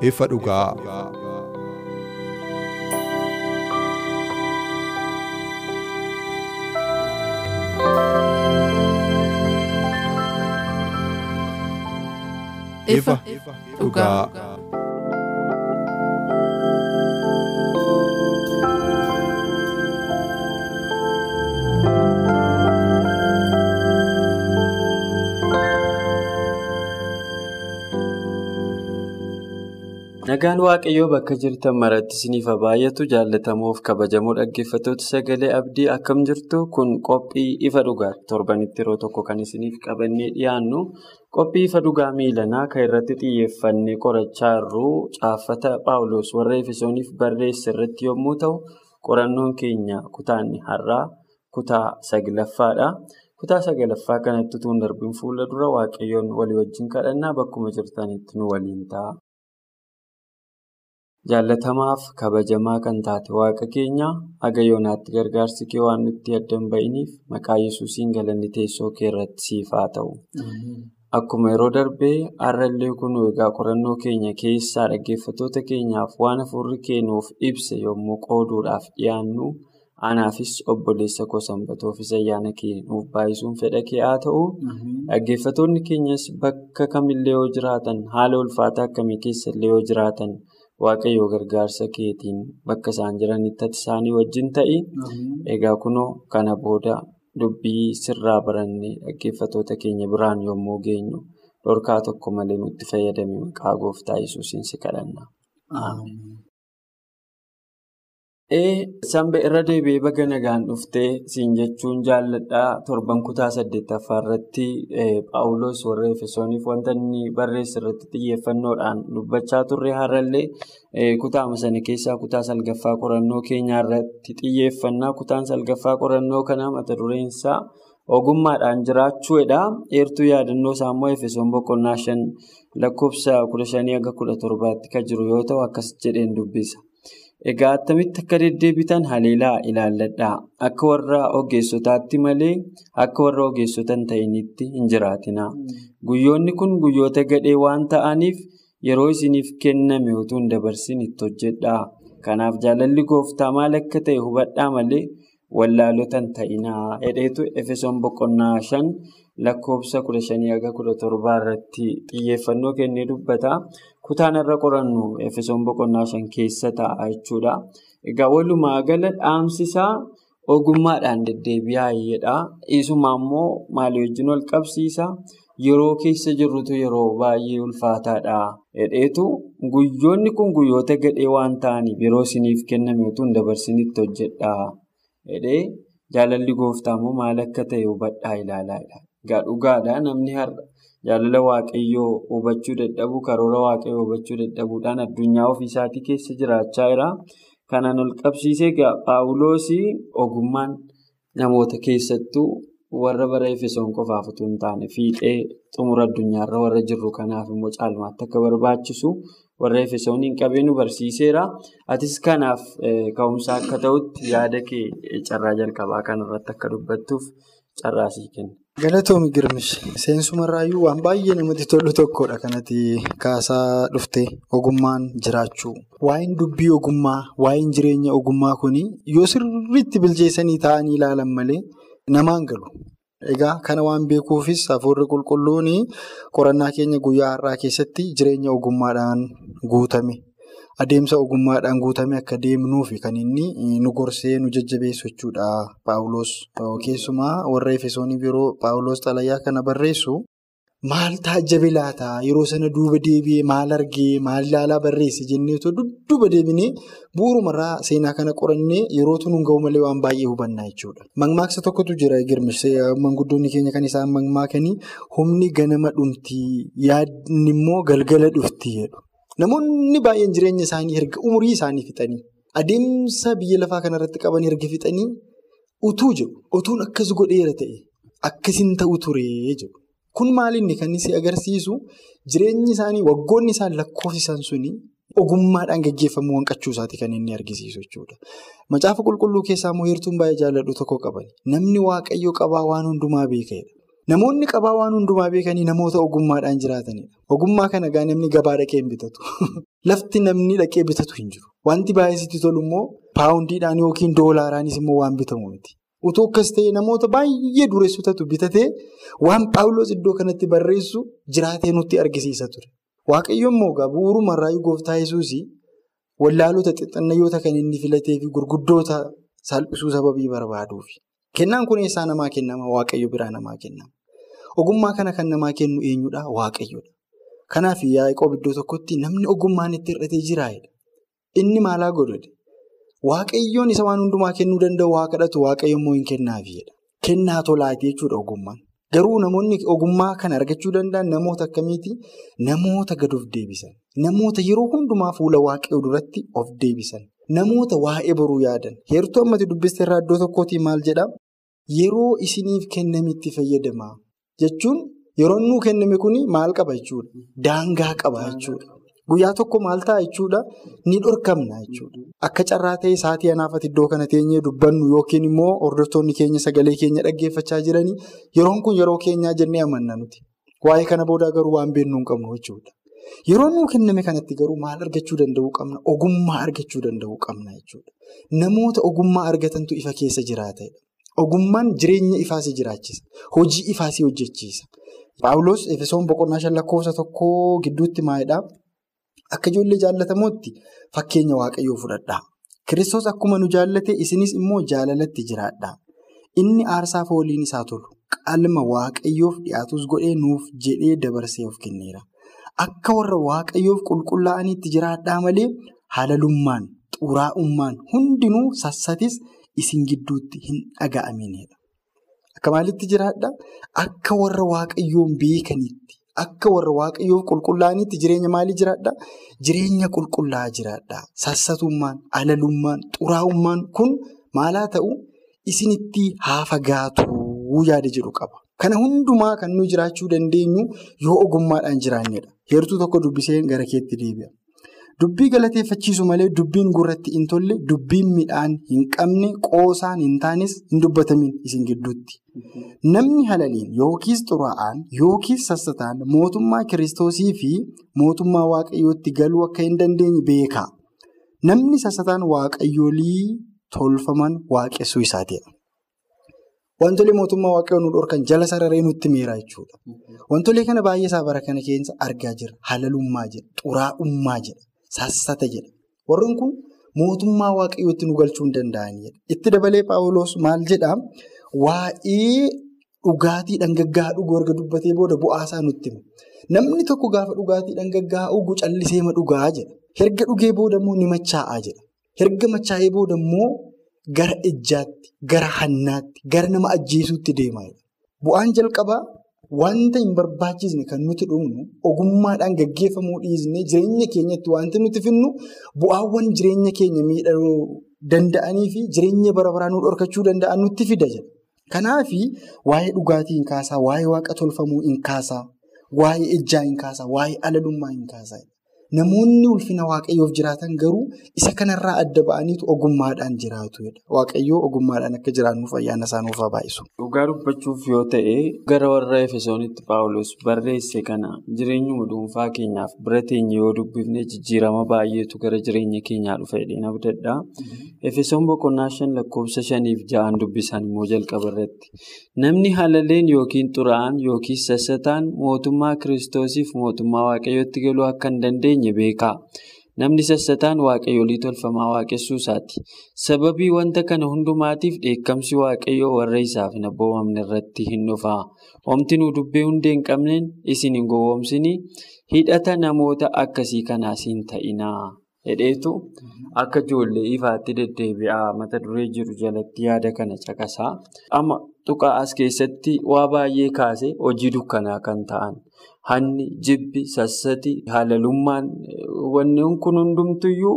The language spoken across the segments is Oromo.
Ifa dhugaa. ifa dhugaa. Nagaan Waaqayyoo bakka jirtan maratti isiniif haa baay'atu jaallatamoof kabajamoo dhaggeeffattoota sagalee abdii akkam jirtu kun qophii ifa dhugaati. Torbanitti yeroo tokko kan isiniif qabannee dhiyaannu qophii ifa dhugaa miilanaa kan irratti xiyyeeffannee qorachaa jirru caaffata Phaawulos warra Efesooniif barreesse irratti yommuu ta'u, qorannoon keenya kutaanni har'aa kutaa saglaffaadha. Kutaa saglaffaa kanatti utuu hin darbiin fuula dura Waaqayyoon walii wajjin kadhannaa bakkuma jirtanitti nu waliin ta'a. Jaallatamaaf kabajamaa kan taate waaqa keenya haga yoonaatti gargaarsi kee waan nutti adda hin ba'iniif maqaa yesuusiin galanni teessoo kee irratti siif haa ta'u. Akkuma yeroo darbee har'allee kun egaa qorannoo keenya keessaa dhaggeeffattoota keenyaaf waan hafuurri kee nuuf ibse yommuu qooduudhaaf dhiyaannu anaafis obboleessa koo sanbatoofis ayyaana kee nuuf baay'isuun fedha kee haa ta'u. Dhaggeeffattoonni keenyas bakka kamillee yoo jiraatan haala ulfaataa akkamii keessallee yoo jiraatan. Waaqayyoo gargaarsa keetiin bakka isaan jiranitti ati isaanii wajjin ta'i. Egaa kunoo kana booda dubbii sirraa barannee dhaggeeffattoota keenya biraan yommuu geenyu dhorkaa tokko malee nutti fayyadame maqaa gooftaa yesuusiin si kadhanna. Sanba irra deebi'ee baga nagaan dhuftee siin jechuun jaalladhaa torban kutaa saddeettaffaa irratti Phaawulos warra Efesooniif wanta inni barreesse irratti xiyyeeffannoodhaan dubbachaa turre har'allee kutaama sana keessaa kutaa salgaffaa qorannoo keenyaa irratti xiyyeeffannaa kutaan salgaffaa qorannoo kana mata dureen isaa ogummaadhaan jiraachuudha. Eertuu yaadannoo isaa immoo Efesoon boqonnaa shan lakkoofsa kudha shanii hanga kudha torbaatti kan jiru yoo ta'u akkas jedheen dubbisa. Egaa attamitti akka deddeebitan haleelaa ilaalladhaa. Akka warra ogeessotaatti malee akka warra ogeessota hin ta'initti hin jiraatinaa. Guyyoonni kun guyyoota gadhee waan ta'aniif yeroo isiniif kenname utuu hin dabarsin itti hojjedhaa. Kanaaf jaalalli gooftaa maal akka ta'e hubadhaa malee wallaalota hin ta'inaa. Hedheetu Efesoon boqonnaa shan lakkoofsa kudha shanii haga kudha torbaa irratti xiyyeeffannoo kennee dubbata. Kutaan irra qorannu Efesoon boqonnaa shan keessa ta'a jechuudha. Egaa walumaa gala dhaamsisaa ogummaadhaan deddeebi'aa jedha. Isumaa immoo maalii wajjin wal qabsiisa? Yeroo keessa jirrutu yeroo baay'ee ulfaataadha. Hedheetu guyyoonni kun guyyoota gadhee waan ta'aniif yeroo isiniif kenname utuu hin dabarsin itti hojjedhaa. Hedhee jaalalli gooftaa immoo maal akka ta'e hubadhaa ilaalaa. Egaa dhugaadhaa namni har'a jaalala waaqayyoo hubachuu dadhabuu karoora waaqayyoo hubachuu dadhabuudhaan addunyaa ofiisaatii keessa jiraachaa jira. Kanaan ol qabsiisee egaa Phaawuloosii ogummaan namoota keessattuu warra bara Efesoon qofaaf utuu hin taane fiixee xumura addunyaarra warra jirru kanaaf immoo caalmaatti akka barbaachisu warra Efesooniin qabee nu barsiiseera. Atis kanaaf ka'umsa akka ta'utti yaada kee carraa jalqabaa kanarratti akka dubbattuuf carraa sii kenna. Galatoomi Girmish seensumarraayyuu waan baay'ee namatti tolu tokkodha kanatti kaasaa dhufte ogummaan jiraachuu. Waa'een dubbii ogummaa, waa'een jireenya ogummaa kuni yoo sirriitti bilcheessanii taa'anii ilaalan malee namaan galu. Egaa kana waan beekuufis hafuurri qulqulluun qorannaa keenya guyyaa har'aa keessatti jireenya ogummaadhaan guutame. Adeemsa ogummaadhaan guutame akka deemnuufi kan inni nu gorsee nu jajjabeessu jechuudha Paawuloos. Keessumaa warra Efesooniif yeroo Paawuloos xalayaa kana barreessu maal taajjabe laata yeroo sana duuba deebi'ee maal argee maal ilaalaa barreesse jenneetoo dudduuba deebinee bu'uurumarraa seenaa kana qorannee yeroo tunuun ga'u malee waan baay'ee hubannaa jechuudha. Mammaaksa tokkotu jira girmishee manguddoonni keenya kan isaan mammaakanii humni ganama dhumtii yaadni immoo galgala dhuftii jedhu. Namoonni baay'een jireenya isaanii erga umurii isaanii fixanii adeemsa biyya lafaa kanarratti qaban erga fixanii utuu jedhu utuun akkas godheera ta'e akkasin ta'u turee jedhu. Kun maalinni kan inni agarsiisu jireenyi isaanii waggoonni isaan lakkoofsisan suni ogummaadhaan gaggeeffamuu hanqachuu isaati kan inni argisiisu jechuudha. Macaafa qulqulluu keessaa immoo heertuun baay'ee jaalladhu tokko qabani. Namni waaqayyo qabaa waan hundumaa beekadha. Namoonni qabaa waan hundumaa beekanii namoota ogummaadhaan jiraatanidha. Ogummaa kana gaa namni gabaa dhaqee bitatu. Lafti namni dhaqee bitatu hin jiru. Wanti baay'ee sitti tolu immoo paawundiidhaan yookiin doolaaraanis immoo waan bitamu miti. Utoo akkas ta'e namoota baay'ee dureessotatu bitatee waan Paawuloos iddoo kanatti barreessu jiraatee nutti argisiisa ture. Waaqayyoon moogaa bu'uurumarraa gooftaa yesuus wallaalota xixinnayoota kan inni filatee fi gurguddoota salphisuu sababii barbaaduufi. Kennaan kun eessaa namaa kennama? Waaqayyo biraa namaa kennama. Ogummaa kana kan namaa kennu eenyudha? Waaqayyodha. Kanaaf Yaaqoob iddoo tokkotti namni ogummaan itti hir'atee jiraayedha. Inni maalaa godhate? Waaqayyoon isa waan hundumaa kennuu danda'u waa kadhatu waaqayyo immoo hin kennaafiidha. Kennaa tolaati jechuudha ogummaan. Garuu namoonni ogummaa kana argachuu danda'an namoota akkamiiti? Namoota gad of deebisan. Namoota yeroo hundumaa fuula waaqayyoo duratti of deebisan. Namoota waa'ee boruu yaadan. Heertuu ammatti dubbiste irraa iddoo tokkootii maal jedhaa? Yeroo isiniif kennamitti fayyadamaa. Jechuun yeroo nuu kenname kuni maal qaba jechuudha? Daangaa qaba jechuudha. Guyyaa tokko maal ta'a jechuudha? Ni dhorkamna jechuudha. Akka carraa ta'e sa'aatii anaafati iddoo kana teenyee dubbannu yookiin immoo hordoftoonni keenya sagalee keenya dhaggeeffachaa jiranii yeroon kun yeroo keenyaa jennee amanna nuti. Waa'ee kana booda garuu waan beeknu hin qabnu jechuudha. Yeroo nuu kenname kanatti garuu maal argachuu danda'uu qabna? Ogummaa argachuu danda'uu qabna jechuudha. Namoota ogummaa argatantu ifa keessa jiraatedha. Ogummaan jireenya ifaasii jiraachisa. Hojii ifaasii hojjechiisa. Paawuloos Efesoon boqonnaa shan lakkoofsa tokkoo gidduutti maalidhaa? Akka ijoollee jaallatamuutti fakkeenya waaqayyoo fudhadhaa. Kiristoos akkuma nu jaallate isinis immoo jaalalatti jiraadhaa. Inni aarsaa fooliin isaa tolu qalma waaqayyoof dhiyaatus godhee nuuf jedhee dabarsee of kenneera. Akka warra waaqayyoof qulqullaa'aniitti jiraadhaa malee halalummaan, xuraa'ummaan hundinuu sassatis isin gidduutti hin dhaga'aminidha. Akka maalitti jiraadhaa? Akka warra waaqayyoon beekanitti. Akka warra waaqayyoof qulqullaa'anitti jireenya maalii jiraadhaa? Jireenya qulqullaa'aa jiraadhaa. Sassatummaan, halalummaan, xuraa'ummaan kun maalaa ta'u isinitti haa fagaatuu yaada jedhu qaba. Kana hundumaa kan nu jiraachuu dandeenyu yoo ogummaadhaan jiraannedha. Heertuu tokko dubbisee gara keetti deebi'a. Dubbii galateeffachiisu malee dubbiin gurratti hin tolle, dubbiin midhaan hin qabne, qoosaan hin taanes hin dubbatamin isin gidduutti. Namni halaliin yookiis xuraa'aan yookiis sassataan mootummaa kiristoosii fi mootummaa waaqayyootti galuu akka hin dandeenye beeka. Namni sassataan waaqayyoolii tolfaman waaqessuu isaatiidha. Wantoonni mootummaa waaqayyoon nu dhorkan jala sararee nutti miira jechuudha. Wantoonni kana baay'ee isaa bara kana keessa argaa jira. Halalummaa jedha, xuraa'ummaa jedha, sassata jedha. Warreen kun mootummaa waaqayyootti nu galchuu hin danda'anidha. Itti dabalee Paawuloos maal jedhaa? Waa'ee dhugaatii dhangaggaa'aa dhuguu erga dubbatee booda bu'aasaa nutti hima. Namni tokko gaafa dhugaatii dhangaggaa'aa dhugu callisee ma dhugaa jedha. Erga dhugee booda immoo ni machaa'aa jedha. Erga machaa'ee booda immoo gara ejjaatti, gara hannaatti, gara nama ajjeesuutti deemaa jira. Bu'aan jalqabaa wanta hin barbaachisne kan nuti dhugnu ogummaadhaan gaggeeffamuu dhiisnee jireenya keenyatti wanti nuti finnu bu'aawwan jireenya keenya miidhuu danda'anii fi jireenya bara baraa nu dhorkachuu danda'an nutti fida jedha. Kanaaf waa'ee dhugaatii hin kaasaa, waa'ee waaqa tolfamuu hin kaasaa, waa'ee ejjaa hin kaasaa, waa'ee alalummaa hin kaasaa. Namoonni ulfina waaqayyoof jiraatan garuu isa kanarraa adda ba'aniitu ogummaadhaan jiraatu. Waaqayyoo ogummaadhaan akka jiraannuuf ayyaana isaa nuuf haa baay'isu. Dhugaa dubbachuuf yoo ta'e gara warra Efesoonitti Paawulos barreesse kana jireenyuma dhuunfaa keenyaaf bira teenye yoo dubbifne jijjiirama baay'eetu gara jireenya keenyaa dhufa jedhee abdadha. Efesoon boqonnaa shan lakkoofsa shaniif ja'an dubbisan immoo jalqaba irratti. Namni halaleen yookiin xuraa'aan yookiin sassataan mootummaa kiristoosiif mootummaa waaqayyootti galuu akka hin dandeenye beekaa. Namni sassataan waaqayyolii tolfamaa waaqessuu isaati. Sababii wanta kana hundumaatiif dheekkamsi waaqayyoo warra isaaf hin abboomamne irratti hin dhufa. Homti nu dubbii hundee hin qabneen isin hin gowwoomsinii hidhata namoota akkasii kanaas hin ta'inaa. Hedheetu akka ijoollee ifaatti deddeebi'aa mata duree jiru jalatti yaada kana caqasaa. Amma tuqaa as keessatti waa baay'ee kaasee hojii dukkanaa kan ta'an. Hanni, jibbi, sassati, haalalummaan wanneen kun hundumtuyyuu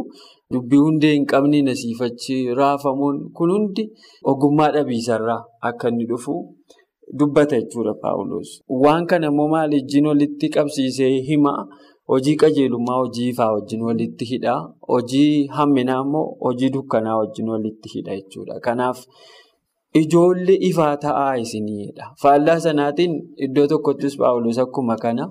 dubbii hundee hin qabne nasiifachi raafamuun kun hundi ogummaa dhabiisarraa akka inni dhufu dubbata jechuudha Paawuloos. Waan kana immoo maal ijjiin walitti qabsiisee hima? Hojii qajeelummaa hojii ifaa wajjin walitti hidha. Hojii hamminaa immoo hojii dukkanaa wajjin walitti hidha jechuudha. Kanaaf ijoollee ifaa ta'aa isiniidha. Faallaa sanaatiin iddoo tokkottis Paawuloos akkuma kana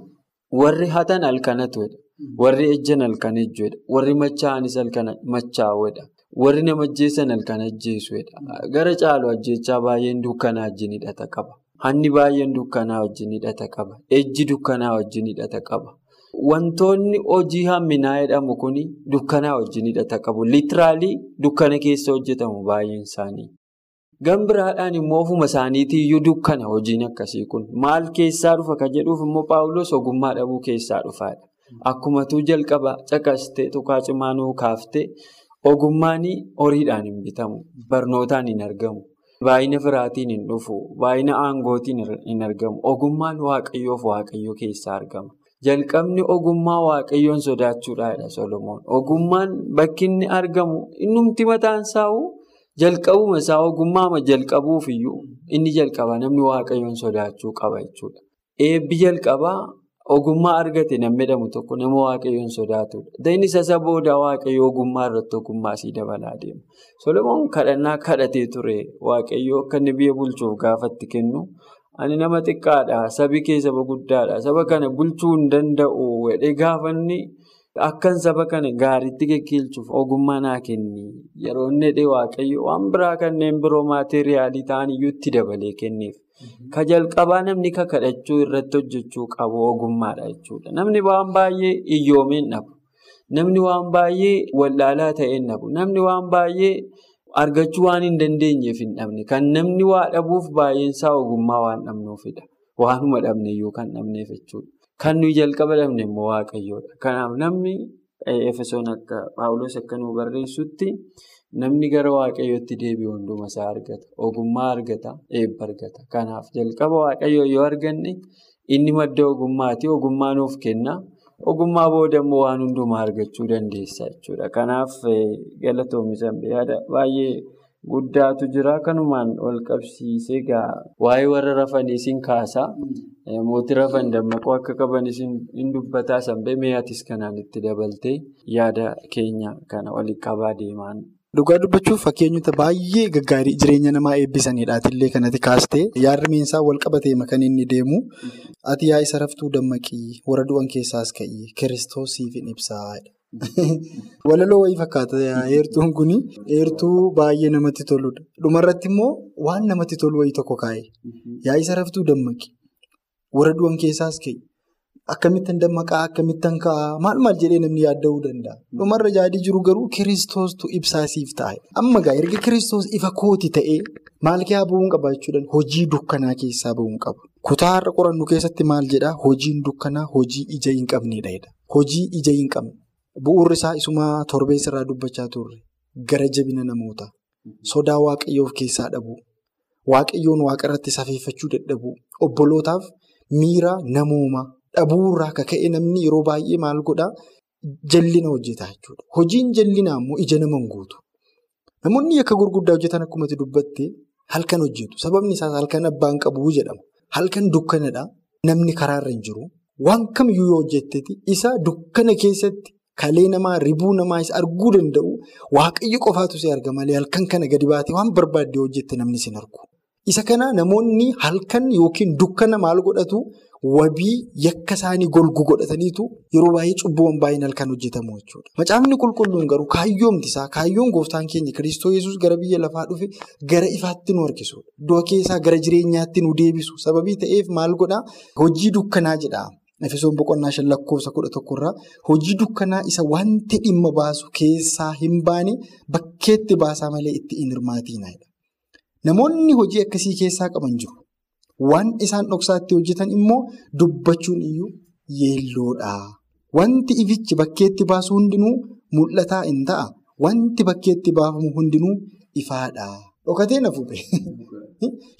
warri hatan halkanatudha. Warri ejjan halkan ejjuudha. Warri machaa'anis halkan machaa'uudha. Warri nama ajjeessan halkan ajjeesuudha. Gara caalu ajjeechaa baay'een dukkanaa wajjin hidhata qaba. Hanni baay'een dukkanaa wajjin hidhata qaba. Ejji dukkanaa wajjin hidhata qaba. Wantoonni hojii hamminaa jedhamu kun dukkanaa wajjin hidhata qabu. Litiraalii dukkana keessa hojjetamu baay'een isaanii. Gan biraadhaan immoo ofuma isaaniitii iyyuu dukkana hojiin akkasii kun. Maal keessaa dhufa kan jedhuuf immoo Paawuloos ogummaa dhabuu keessaa dhufaadha. Akkumatuu jalqaba caqastee tuqaa cimaa nuu kaaftee ogummaan horiidhaan hin bitamu. Barnootaan hin argamu. Baay'ina firaatiin hin dhufu. Baay'ina aangootiin hin argamu. Ogummaan waaqayyoof waaqayyoo keessaa argama. Jalqabni ogummaa waaqayyoon sodaachuudhaadha Solomoon. Ogummaan bakki inni argamu innumti mataan isaa'u jalqabuma isaa ogummaa jalqabuuf iyyuu inni jalqaba namni waaqayyoon sodaachuu qaba jechuudha. Eebbi jalqabaa ogummaa argate namni jedhamu tokko nama waaqayyoon sodaatudha. Dayni isa booda waaqayyoo ogummaa irratti ogummaa sii dabalaa deema. Solomoon kadhannaa kadhatee ture waaqayyoo akka inni biyya bulchuuf gaafatti kennu. Ani nama xiqqaadha. Sabi kee saba guddaadha. Saba kana bulchuu hin danda'u. Wedhee gaafanni akkan saba kana gaariitti geggeelchuuf ogummaa naa kenni. Yeroo inni jedhee waaqayyo waan biraa kanneen biroo maateeriyaalii ta'an iyyuu itti dabalee kenneef. Ka jalqabaa namni kakadhachuu irratti hojjechuu qabu ogummaadha jechuudha. Namni waan baay'ee hiyyoomee hin dhabu. Namni waan baay'ee wallaalaa ta'e hin dhabu. Namni waan baay'ee argachuu waan hin dandeenyeef hin dhabne. Kan namni waa dhabuuf baay'eensaa ogummaa waan dhabnuufidha. Waanuma dhabne iyyuu kan dhabneef jechuudha. Kan nuyi jalqaba dhabne immoo waaqayyoodha. Kanaaf namni Efesoon akka Paawuloos akka nu barreessutti namni gara waaqayyootti deebi'u hunduma isaa argata. Ogummaa argata, eebba argata. Kanaaf jalqaba waaqayyoo yoo arganne inni madda ogummaati. Ogummaa nuuf kenna. Ogummaa booda immoo waan hundumaa argachuu dandeessa jechuudha. Kanaaf galatoomisan yaada baay'ee guddaatu jira. Kanumaan wal qabsiisee egaa waa'ee warra rafaniis hin kaasaa. Mootii rafan dammaquu akka qabanis hin dubbataa sanbee mi'aatis kanaan itti dabaltee yaada keenya kana waliin qabaa deemaan. Dhugaa dubbachuuf fakkeenyota baay'ee gaggaarii jireenya namaa eebbisanidhaatillee kanatti kaastee yaadri miinsaa wal qabatee kan inni deemu ati yaa isa raftuu dammaqii warra du'an keessaas ka'ii kiristoosiif hin ibsaa. Walaloo wayii fakkaata heertuun kun heertuu baay'ee namatti toludha. Dhumarratti immoo waan namatti tolu wayii tokko kaa'e yaa isa raftuu dammaqii warra du'an keessaas ka'ii. Akkamittan dammaqaa akkamittan ka'aa maal maal jedhee namni yaadda'uu danda'a. Dhumarra yaadii jiru garuu kiristoostu ibsaasiif taa'e. Amma gaa erga kiristoos ifa kooti ta'ee maal keessaa bu'uun qaba jechuudha hojii dukkanaa keessaa bu'uun qaba. Kutaa har'a qorannu keessatti maal jedhaa hojiin dukkanaa hojii ija hin qabneedha. Hojii ija hin qabne. Bu'uurri isaa isuma torbeessarraa dubbachaa turre gara jabina namoota sodaa waaqayyoo of keessaa dhabuu waaqayyoon waaqarratti safeeffachuu dadhabuu obbolootaaf miira namoomaa. Dhabuurraa akka ka'e namni yeroo baay'ee maal godhaa jallina hojjetaa jechuudha. Hojiin jallinaa immoo ija nama hin guutu. Namoonni akka gurguddaa hojjetan akkuma dubbatte halkan hojjetu. Sababni isaas halkan abbaan qabu jedhama. Halkan dukkanadha. Namni karaarra hin jiru. Waan kamiyyuu yoo hojjetteeti isa dukkana keessatti kalee namaa ribuu namaa arguu danda'u waaqayyo qofaatu si arga malee halkan kana gadi baatee waan barbaadde hojjette namni sin argu. Isa kana namoonni halkan yookiin dukkana maal godhatu wabii yakka isaanii golgu godhataniitu yeroo baay'ee cubbuuwwan baay'een halkan hojjetamu jechuudha. Macaafni qulqulluun garuu kaayyoomti isaa kaayyoon gooftaan keenya Kiristoos Yesuus gara biyya lafaa dhufe gara ifaatti nu harkisudha. Du'a keessaa gara jireenyaatti nu deebisu sababii ta'eef maal godhaa hojii dukkanaa jedha. Efesoon boqonnaa shan lakkoofsa kudha tokkorraa hojii dukkanaa isa wanti dhimma baasu keessaa hin baane bakkeetti baasaa malee itti hin hirmaatiinaa. Namoonni hojii akkasii keessaa qaban jiru. Waan isaan dhoksaatti hojjetan immoo dubbachuun iyyuu yeelloodha. Wanti ifichi bakkeetti baasu hundinuu mul'ataa hin ta'a. Wanti bakkeetti baafamu hundinuu ifaadha. Dhokatee na fuudhe.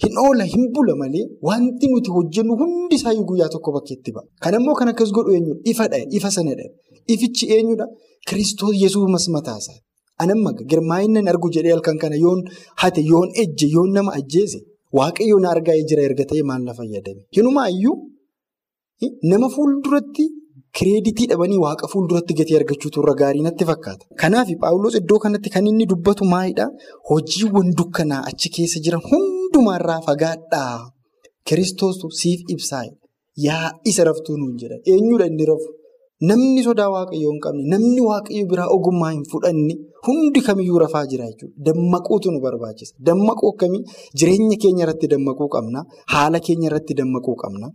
Hin oola hin bula malee wanti nuti hojjennu hundi isaayyuu guyyaa tokko bakkeetti ba'a. Kan immoo kan akkas godhu eenyudha? Ifadha. Ifa sanadha. Ifichi eenyudha? Kiristoos Yesuus mataasaa. Anamma girmaa'innan argu jedhee halkan kana yoon hate yoon ejje yoon nama ajjeese waaqayyo na argaa jira erga ta'e maal na fayyadame? Hinumaayyuu nama fuulduratti kireeditii dhabanii waaqa fuulduratti gatii argachuutu irra gaarii natti fakkaata. Kanaaf Paawuloos iddoo kanatti kan inni dubbatu maalidhaa? Hojiiwwan dukkanaa achi keessa jiran hundumaarraa fagaadhaa. Kiristoostu siif ibsaa yaa isa raftuu nuun jedha. Eenyudha inni rafu? Namni sodaa waaqayyoo hin qabne, namni waaqayyo biraa ogummaa hin fudhanne hundi kamiyyuu rafaa jira jechuudha. Dammaquutu nu barbaachisa. Dammaquu akkamii? Jireenya keenya irratti dammaquu qabna. Haala keenya irratti dammaquu qabna.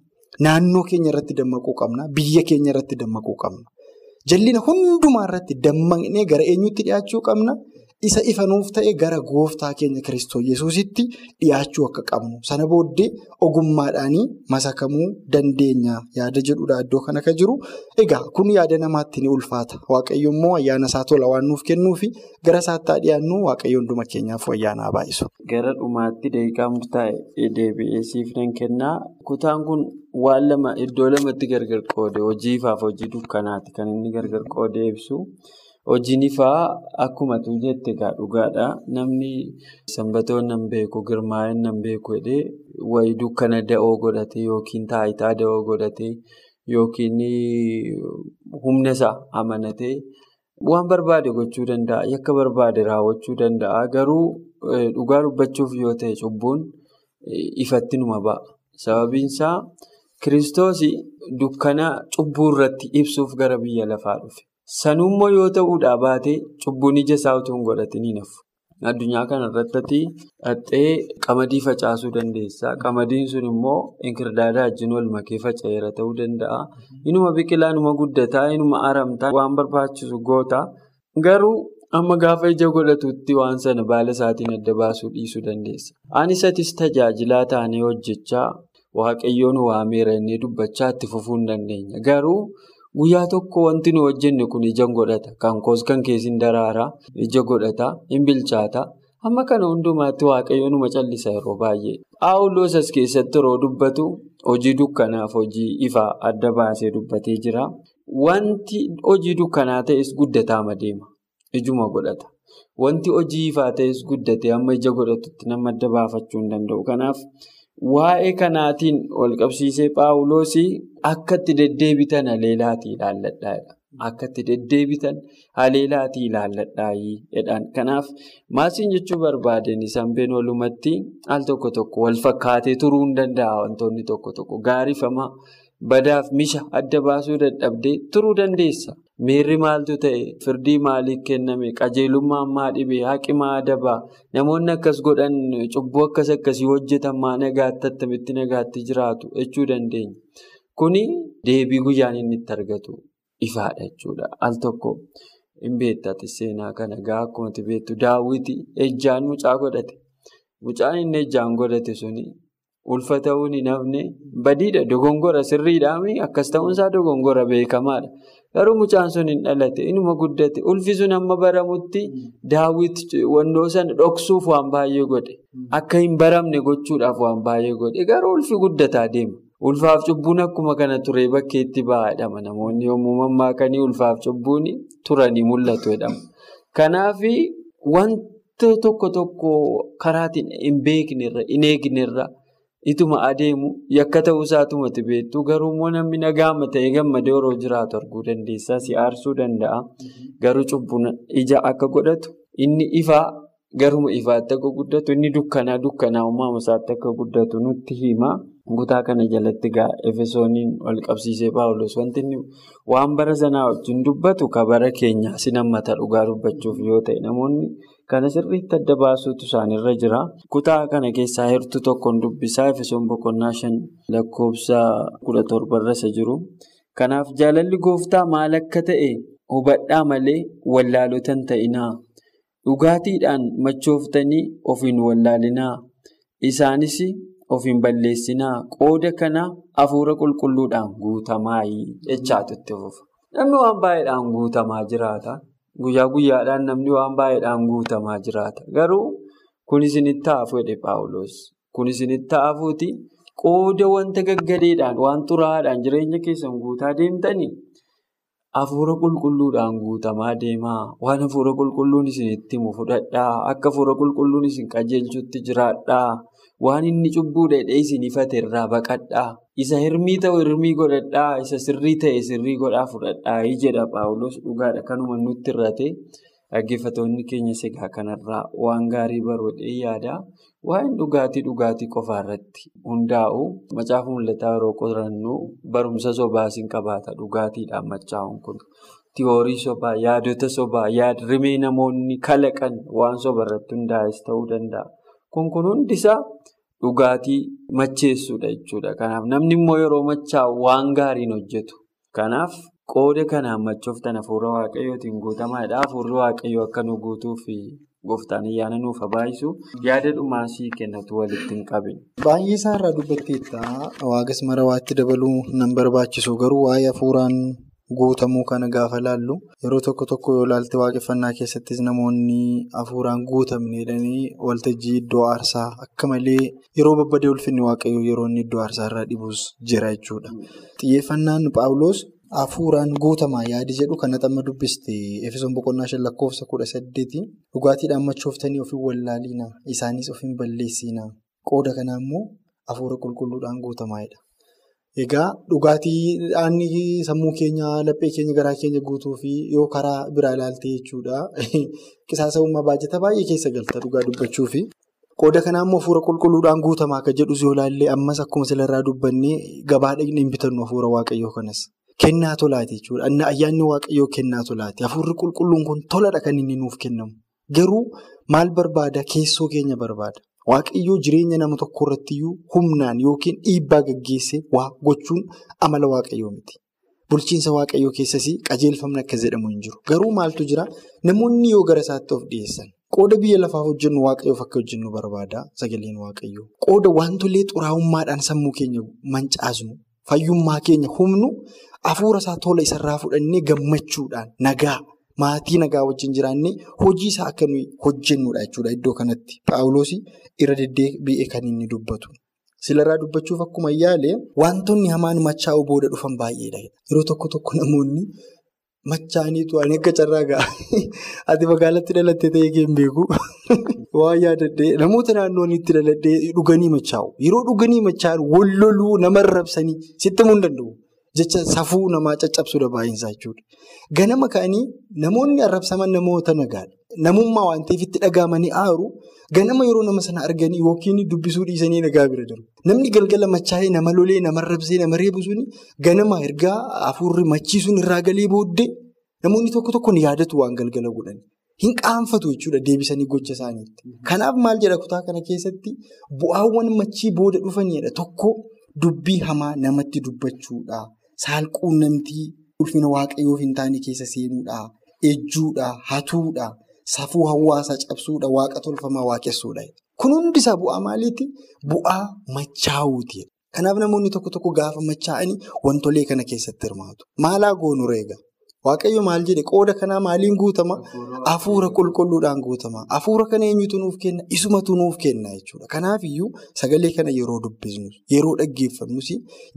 Naannoo keenya irratti dammaquu qabna. Biyya keenya irratti dammaquu qabna. Jallina hundumaa irratti dammaqnee gara eenyutti dhiyaachuu qabna? Isa ifanuuf ta'e gara gooftaa keenya Kiristoos Yesuusitti dhiyaachuu akka qabnu. Sana booddee ogummaadhaanii masakamuu dandeenya yaada jedhudha iddoo kana kan jiru. Egaa kun yaada namaatti ni ulfaata. Waaqayyo immoo ayyaana isaa tola waan nuuf kennuufi gara isaatti dhiyaannu waaqayyo hunduma keenyaaf ayyaana baay'isu. Gara dhumaatti daqiiqaa murtaa'e deebi'ee siif nan kennaa. Kutaan kun waan lama iddoo lamatti gargar qoode hojii ifaaf hojii dukkanaati kan inni gargar qoodee ibsu. Hojiin ifaa akkuma tu jette egaa dhugaadha. Namni sanbatoon nan beeku girmaa'een nan beeku jedhee wayii dukkana da'oo godhatee yookiin taayitaa da'oo godhatee yookiin humna isaa amanatee waan barbaade gochuu danda'a. Yakka barbaade raawwachuu danda'a. Garuu dhugaa dubbachuuf yoo ta'e cubbuun ifatti numa ba'a. Sababiin isaa Kiristoos dukkana cubbuu irratti ibsuuf gara biyya lafaa dhufe. Sanummoo yoo ta'uudhaa baate cubbuun ija isaa utuu hin godhatin hin hafu. Addunyaa kana irratti dhattee qamadii facaasuu dandeessa. Qamadiin sun immoo inkirdaada wajjin wal makee faca'eera ta'uu danda'a. Inuma biqilaa, inuma guddataa, inuma aramtaa waan barbaachisu goota. Garuu amma gaafa ija godhatutti waan sana baala isaatiin adda baasuu dhiisuu dandeessa. Anis atis tajaajilaa taanee hojjechaa waaqayyoon waameera inni dubbachaa itti fufuu hin dandeenya. Garuu Guyyaa tokko wanti nu hojjenne kun ija godhata. Kan koos kan keessin daraara. Ija godhata. Hin bilchaata. Amma kana hundumaatti waaqayyo numa callisa yeroo baay'ee. Paawuloos as keessatti yeroo dubbatu hojii dukkanaaf hojii ifaa adda baasee dubbatee jira. Wanti hojii dukkanaa ta'es guddataa deema. Ijuma godhata. Wanti hojii ifaa ta'es guddatee amma ija godhatutti nama adda baafachuu hin danda'u. Kanaaf waa'ee kanaatiin wal qabsiisee Paawuloos akka itti deddeebitan haleelaatii ilaalladhaa. Akka itti deddeebitan haleelaatii ilaalladhaa jedhan. Kanaaf maasiin jechuu barbaadeen isaan been walumatti al tokko tokko wal fakkaatee turuu hin danda'a wantoonni tokko tokko gaariifama badaaf misha adda baasuu dadhabdee turuu dandeessa. Miirri maaltu ta'e firdii maaliif kenname qajeelummaan maa dhibee haqi maa adabaa namoonni akkas godhan cubbuu akkas akkasii hojjetan maa nagaatti attamitti nagaatti jiraatu jechuu dandeenya. Kuni deebii guyyaan inni itti argatu ifaadha jechuudha. Al tokko hin beektati seenaa kana gaa akkuma beektu daawwiti ejjaan mucaa godhate. Mucaan inni ejjaan godhate suni ulfa ta'uun hin hafne badiidha dogongora sirriidhaami akkas ta'uunsaa dogongora beekamaadha. Garuu mucaan sun hin dhalate inuma guddate ulfi sun amma baramutti daawwiti wannoo sana dhoksuuf waan baay'ee godhe akka hin baramne gochuudhaaf waan baay'ee godhe garuu ulfi guddataa deema. Ulfaaf cubbuun akkuma kana ture bakkeetti bahaadhama namoonni yommuu mammaakanii ulfaaf cubbuun turanii mul'atu jedhama. Kanaaf wanta tokko tokko karaatiin hin beeknerra hin eegnerra. Ituma adeemu yakka ta'uusaatumati beektu garuu immoo namni nagaama ta'ee gammadee yeroo jiraatu arguu dandeessaa si aarsuu danda'a. Garuu cubbuun ija akka godhatu inni ifaa garuma ifaatti akka guddatu inni dukkanaa dukkanaa uumamu isaatti akka guddatu nutti hima. Kutaa kana jalatti gaa Efesooniin wal qabsiisee Paawuloos wanti waan bara sanaa wajjin dubbatu ka bara keenyaa sin hammata dhugaa dubbachuuf yoo ta'e namoonni. Kana sirriitti adda baasuutu isaanirra jira. Kutaa kana keessaa heertuu tokkoon dubbisaa Efesoon boqonnaa shan lakkoofsa kudha torbarra isa jiru. Kanaaf jaalalli gooftaa maal akka ta'e hubadhaa malee wallaalotan ta'inaa. Dhugaatiidhaan machooftanii of hin wallaalinaa. Isaanis of hin balleessinaa. Qooda kana hafuura qulqulluudhaan guutamaayii jechaatu itti fufa. Namni waan baay'eedhaan guutamaa jiraata. Guyyaa guyyaadhaan namni waan baay'eedhaan guutamaa jiraata. Garuu kun isinitti hafu jedhe Paawuloos. Kun isinitti hafuuti qooda wanta gaggadeedhaan waan xuraa'aadhaan jireenya keessan guutaa deemtanii hafuura qulqulluudhaan guutamaa deemaa. Waan hafuura qulqulluun isinitti himu fudhadhaa. Akka hafuura qulqulluun isin qajeelchutti jiraadhaa. Waan inni cubbuu dheedhee isin ifate irraa baqadhaa. Isa hirmii ta'u hirmii godhadhaa. Isa sirrii ta'e sirrii godhaa fudhadhaa. jedha Paawuloos dhugaadha. Kanuma nutti irratee dhaggeeffattoonni keenya sigaa kanarraa waan gaarii baroodhee yaada. Waa'een dhugaatii dhugaatii qofaa irratti hundaa'u macaafa mul'ataa yeroo qorannu barumsa sobaa isin qabaata dhugaatiidhaan machaa'uun kun. Tiyoorii sobaa, yaadota sobaa, yaadrimee namoonni kalaqan waan soba irratti hundaa'es ta'uu danda'a. Kun hundisaa dhugaatii macheessuudha jechuudha. Kanaaf namni immoo yeroo machaa'u waan gaariin hojjetu. Kanaaf qooda kanaan machooftan hafuura waaqayyootiin guutamaadha. Hafuurri waaqayyoo akka nu guutuuf gooftaan ayyaana nuuf habaayisu yaada dhumaa sii kennatu walitti hin qabin. Baay'ee isaarraa dubbatteetta waagas marawaatti dabaluu nan barbaachisu garuu waa'ee hafuuraan guutamuu kana gaafa laallu yeroo tokko tokko yoo laalte waaqeffannaa keessattis namoonni hafuuraan guutamne jedhanii waltajjii iddoo aarsaa akka malee yeroo babbadee ulfinni waaqayyoo yeroo inni iddoo aarsaarraa dhibuus jira jechuudha. Xiyyeeffannaan Paawuloos hafuuraan guutamaa yaadi jedhu kan amma dubbiste Efesoon boqonnaa shan lakkoofsa kudha saddeeti dhugaatiidhaan machooftanii of hin wallaalinaa isaanis of hin balleessinaa qooda kanaa immoo hafuura qulqulluudhaan guutamaadha. Egaa dhugaatiidhaan sammuu keenya laphee keenya garaa keenya guutuu fi yoo karaa biraa ilaalte jechuudha. Qisaasa'ummaa baajata baay'ee keessa galta dhugaa dubbachuu fi qooda kanaa immoo hafuura qulqulluudhaan guutamaa akka jedhus yoo ilaalle ammas akkuma silarraa dubbannee gabaa dhaqnee hin bitannu hafuura waaqayyoo kanas. Kennaa tolaati jechuudha. Ayyaanni waaqayyoo kennaa tolaati. Hafuurri qulqulluun kun toladha kan inni nuuf kennamu. Garuu maal barbaada? Keessoo keenya barbaada. Waaqayyoo jireenya nama tokko irrattiyyuu humnaan yookiin dhiibbaa gaggeessee waa gochuun amala waaqayyoo miti. Bulchiinsa waaqayyoo keessas qajeelfamni akka jedhamu hin jiru. Garuu maaltu jira? Namoonni yoo gara isaatti of dhiyeessan qooda biyya lafaaf hojjennu waaqayyoof akka hojjennu barbaada sagaleen waaqayyoo. Qooda wantolee xuraa'ummaadhaan sammuu keenya mancaasnu fayyummaa keenya humnu hafuura isaa tola isarraa fudhannee gammachuudhaan nagaa. Maatii nagaa wajjin jiraannee hojii isaa akka nuyi hojjennudha jechuudha iddoo kanatti. Paawuloos irra deddeebi'ee kan inni dubbatu. Silarraa dubbachuuf akkuma yaale wantoonni hamaan machaa'uu booda dhufan baay'eedha. Yeroo tokko tokko namoonni machaa'aniitu ani akka carraa ga'a. Ati magaalatti dhalattee ta'ee hin beeku. Waan yaadadhee namoota naannoon itti dhaladhee dhuganii machaa'u. Yeroo dhuganii machaa'an wal loluu nama arrabsanii sitti himuu hin danda'u. Jecha safuu namaa caccabsuudha baay'insaa jechuudha. Ganama ka'anii namoonni arrabsaman namoota nagaadha. Namummaa waan ta'eef itti dhagaamanii aaru ganama yeroo nama sana arganii yookiin dubbisuu dhiisanii nagaa bira darbu. Namni galgala machaa'ee nama lolee nama arrabsee nama reebu suni ganama ergaa hafuurri machiisuun irraa galee booddee namoonni tokko tokko ni yaadatu waan galgala godhan. Hin qaanfatu jechuudha deebisanii gocha isaaniitti. Kanaaf maal jedha kutaa kana keessatti bu'aawwan machii booda dhufanidha. Tokko dubbii hamaa namatti dubbachuudha. Saalquunnamtii ulfina waaqayyoof hin taane keessa seenuudha. Ejjuudha. Hatuudha. Safuu hawaasaa cabsuudha. Waaqa tolfamaa waaqessuudha. Kun hundisaa bu'aa maaliiti? Bu'aa machaa'uuti. Kanaaf namoonni tokko tokko gaafa machaa'anii wantolee kana keessatti hirmaatu. Maalaa goonu reega? Waaqayyo maal jedhe qooda kanaa maaliin guutama? Hafuura qulqulluudhaan guutama. Hafuura kana eenyutu nuuf kenna? Isumatu nuuf kenna jechuudha. Kanaafiyyuu sagalee kana yeroo dubbisnu, yeroo dhaggeeffannus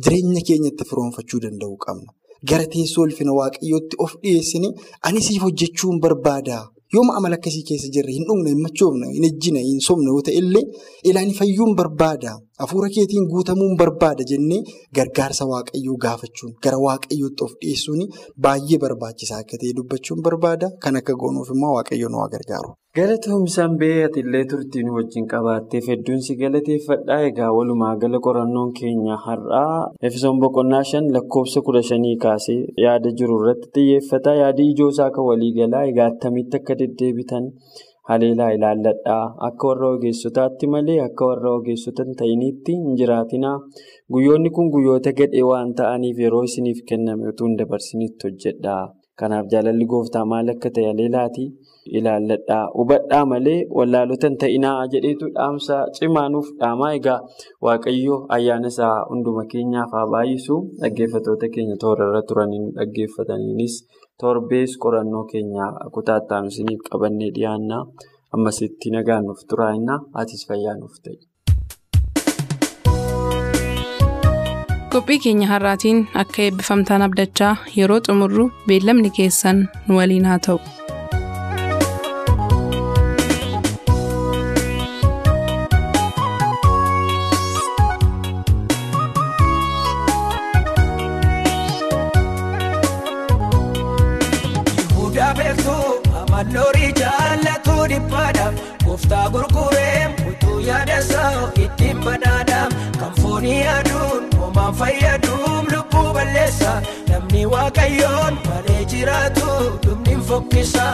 jireenya keenyatti firoonfachuu danda'uu qabna. Gara teessoo ulfina waaqayyootti of dhiyeessine ani siif hojjechuun barbaada. Yooma amala akkasii keessa jirre hin dhugne, hin machoofne, hin ejjine, hin yoo ta'e illee ilaani fayyuun barbaada. Hafuura keetiin guutamuun barbaada jennee gargaarsa waaqayyoo gaafachuun gara waaqayyootti of dhiyeessuun baay'ee barbaachisaa akka ta'e dubbachuun barbaada. Kan akka goonuuf immoo waaqayyo nu gargaaru. Galatoomsaan ba'ee ati illee turtii nu wajjin qabaatteef hedduun si galateeffadhaa. Egaa walumaa gala qorannoon keenya har'aa Efesoon boqonnaa shan lakkoofsa kudha shanii kaasee yaada jiru irratti xiyyeeffata. Yaadi ijoo isaa kan waliigalaa egaa attamitti akka deddeebitan haleelaa ilaalladhaa akka warra ogeessotaatti malee akka warra ogeessota hin ta'initti hin jiraatinaa. Guyyoonni kun guyyoota gadhee waan ta'aniif yeroo isiniif kenname utuu hin dabarsinitti hojjedhaa kanaaf jaalalli gooftaa maal akka ta'e haleelaati ilaalladhaa hubadhaa malee wallaalota hin ta'inaa jedheetu dhaamsa cimaanuuf dhaamaa egaa waaqayyo ayyaana isaa hunduma keenyaaf haa baay'isu. Dhaggeeffatoota keenya toorarra turaniin dhaggeeffataniinis. Torbees qorannoo keenya kutaattaan isiniif qabannee dhiyaannaa ammasitti nagaan nuuf turaannaa atis fayyaa nuuf ta'e. qophii keenya har'aatiin akka eebbifamtaan abdachaa yeroo xumurru beellamni keessan nu waliin haa ta'u. Waaqayyoon malee jiraatu dhumni fokkisa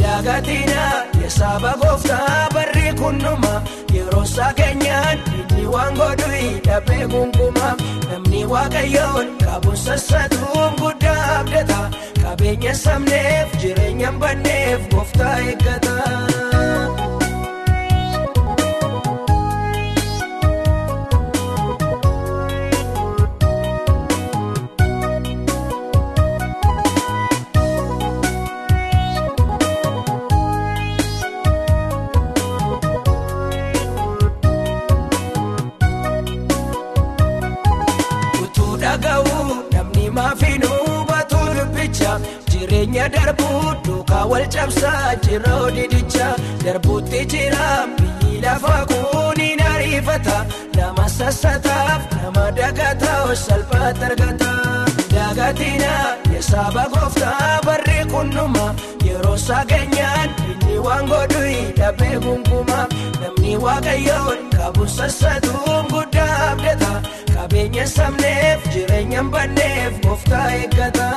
daagatina yesaaba gooftaa barri kunnuma yeroo isaa keenyaan inni waan godhu dhabee gungumaa namni waaqayyoon qabuun sassatuun guddaa abdata. qabeenya sabneef jireenya banneef gooftaa eeggata. Salphaatti argata dagatina yesaaba gooftaa barri kunnuma yeroo isaa keenyaan inni waan godhu dhabee gungumaa namni waaqayyoon qabu sassatuun guddaa abdata qabeenya sabneef jireenya banneef gooftaa eeggata.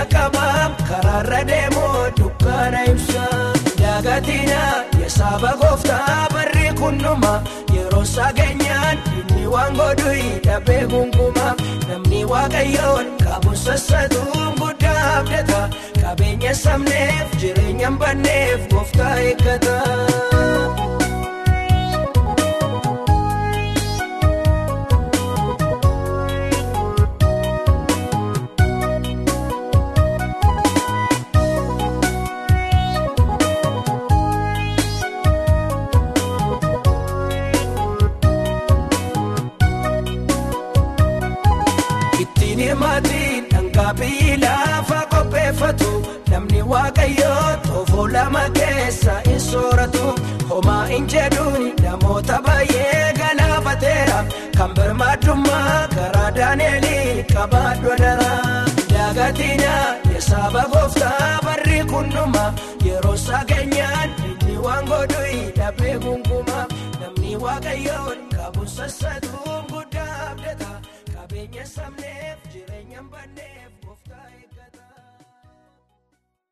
Ulfina qabaam karaarra deemoo dukkaana ibsa dagatina yesaaba gooftaa barri kunnuma yeroo isaa keenyaan inni waan godhu dhabee gungumaa namni waaqayyoon qabu sassatuun guddaa abdata. qabeenya sabneef jireenya banneef gooftaa eeggata.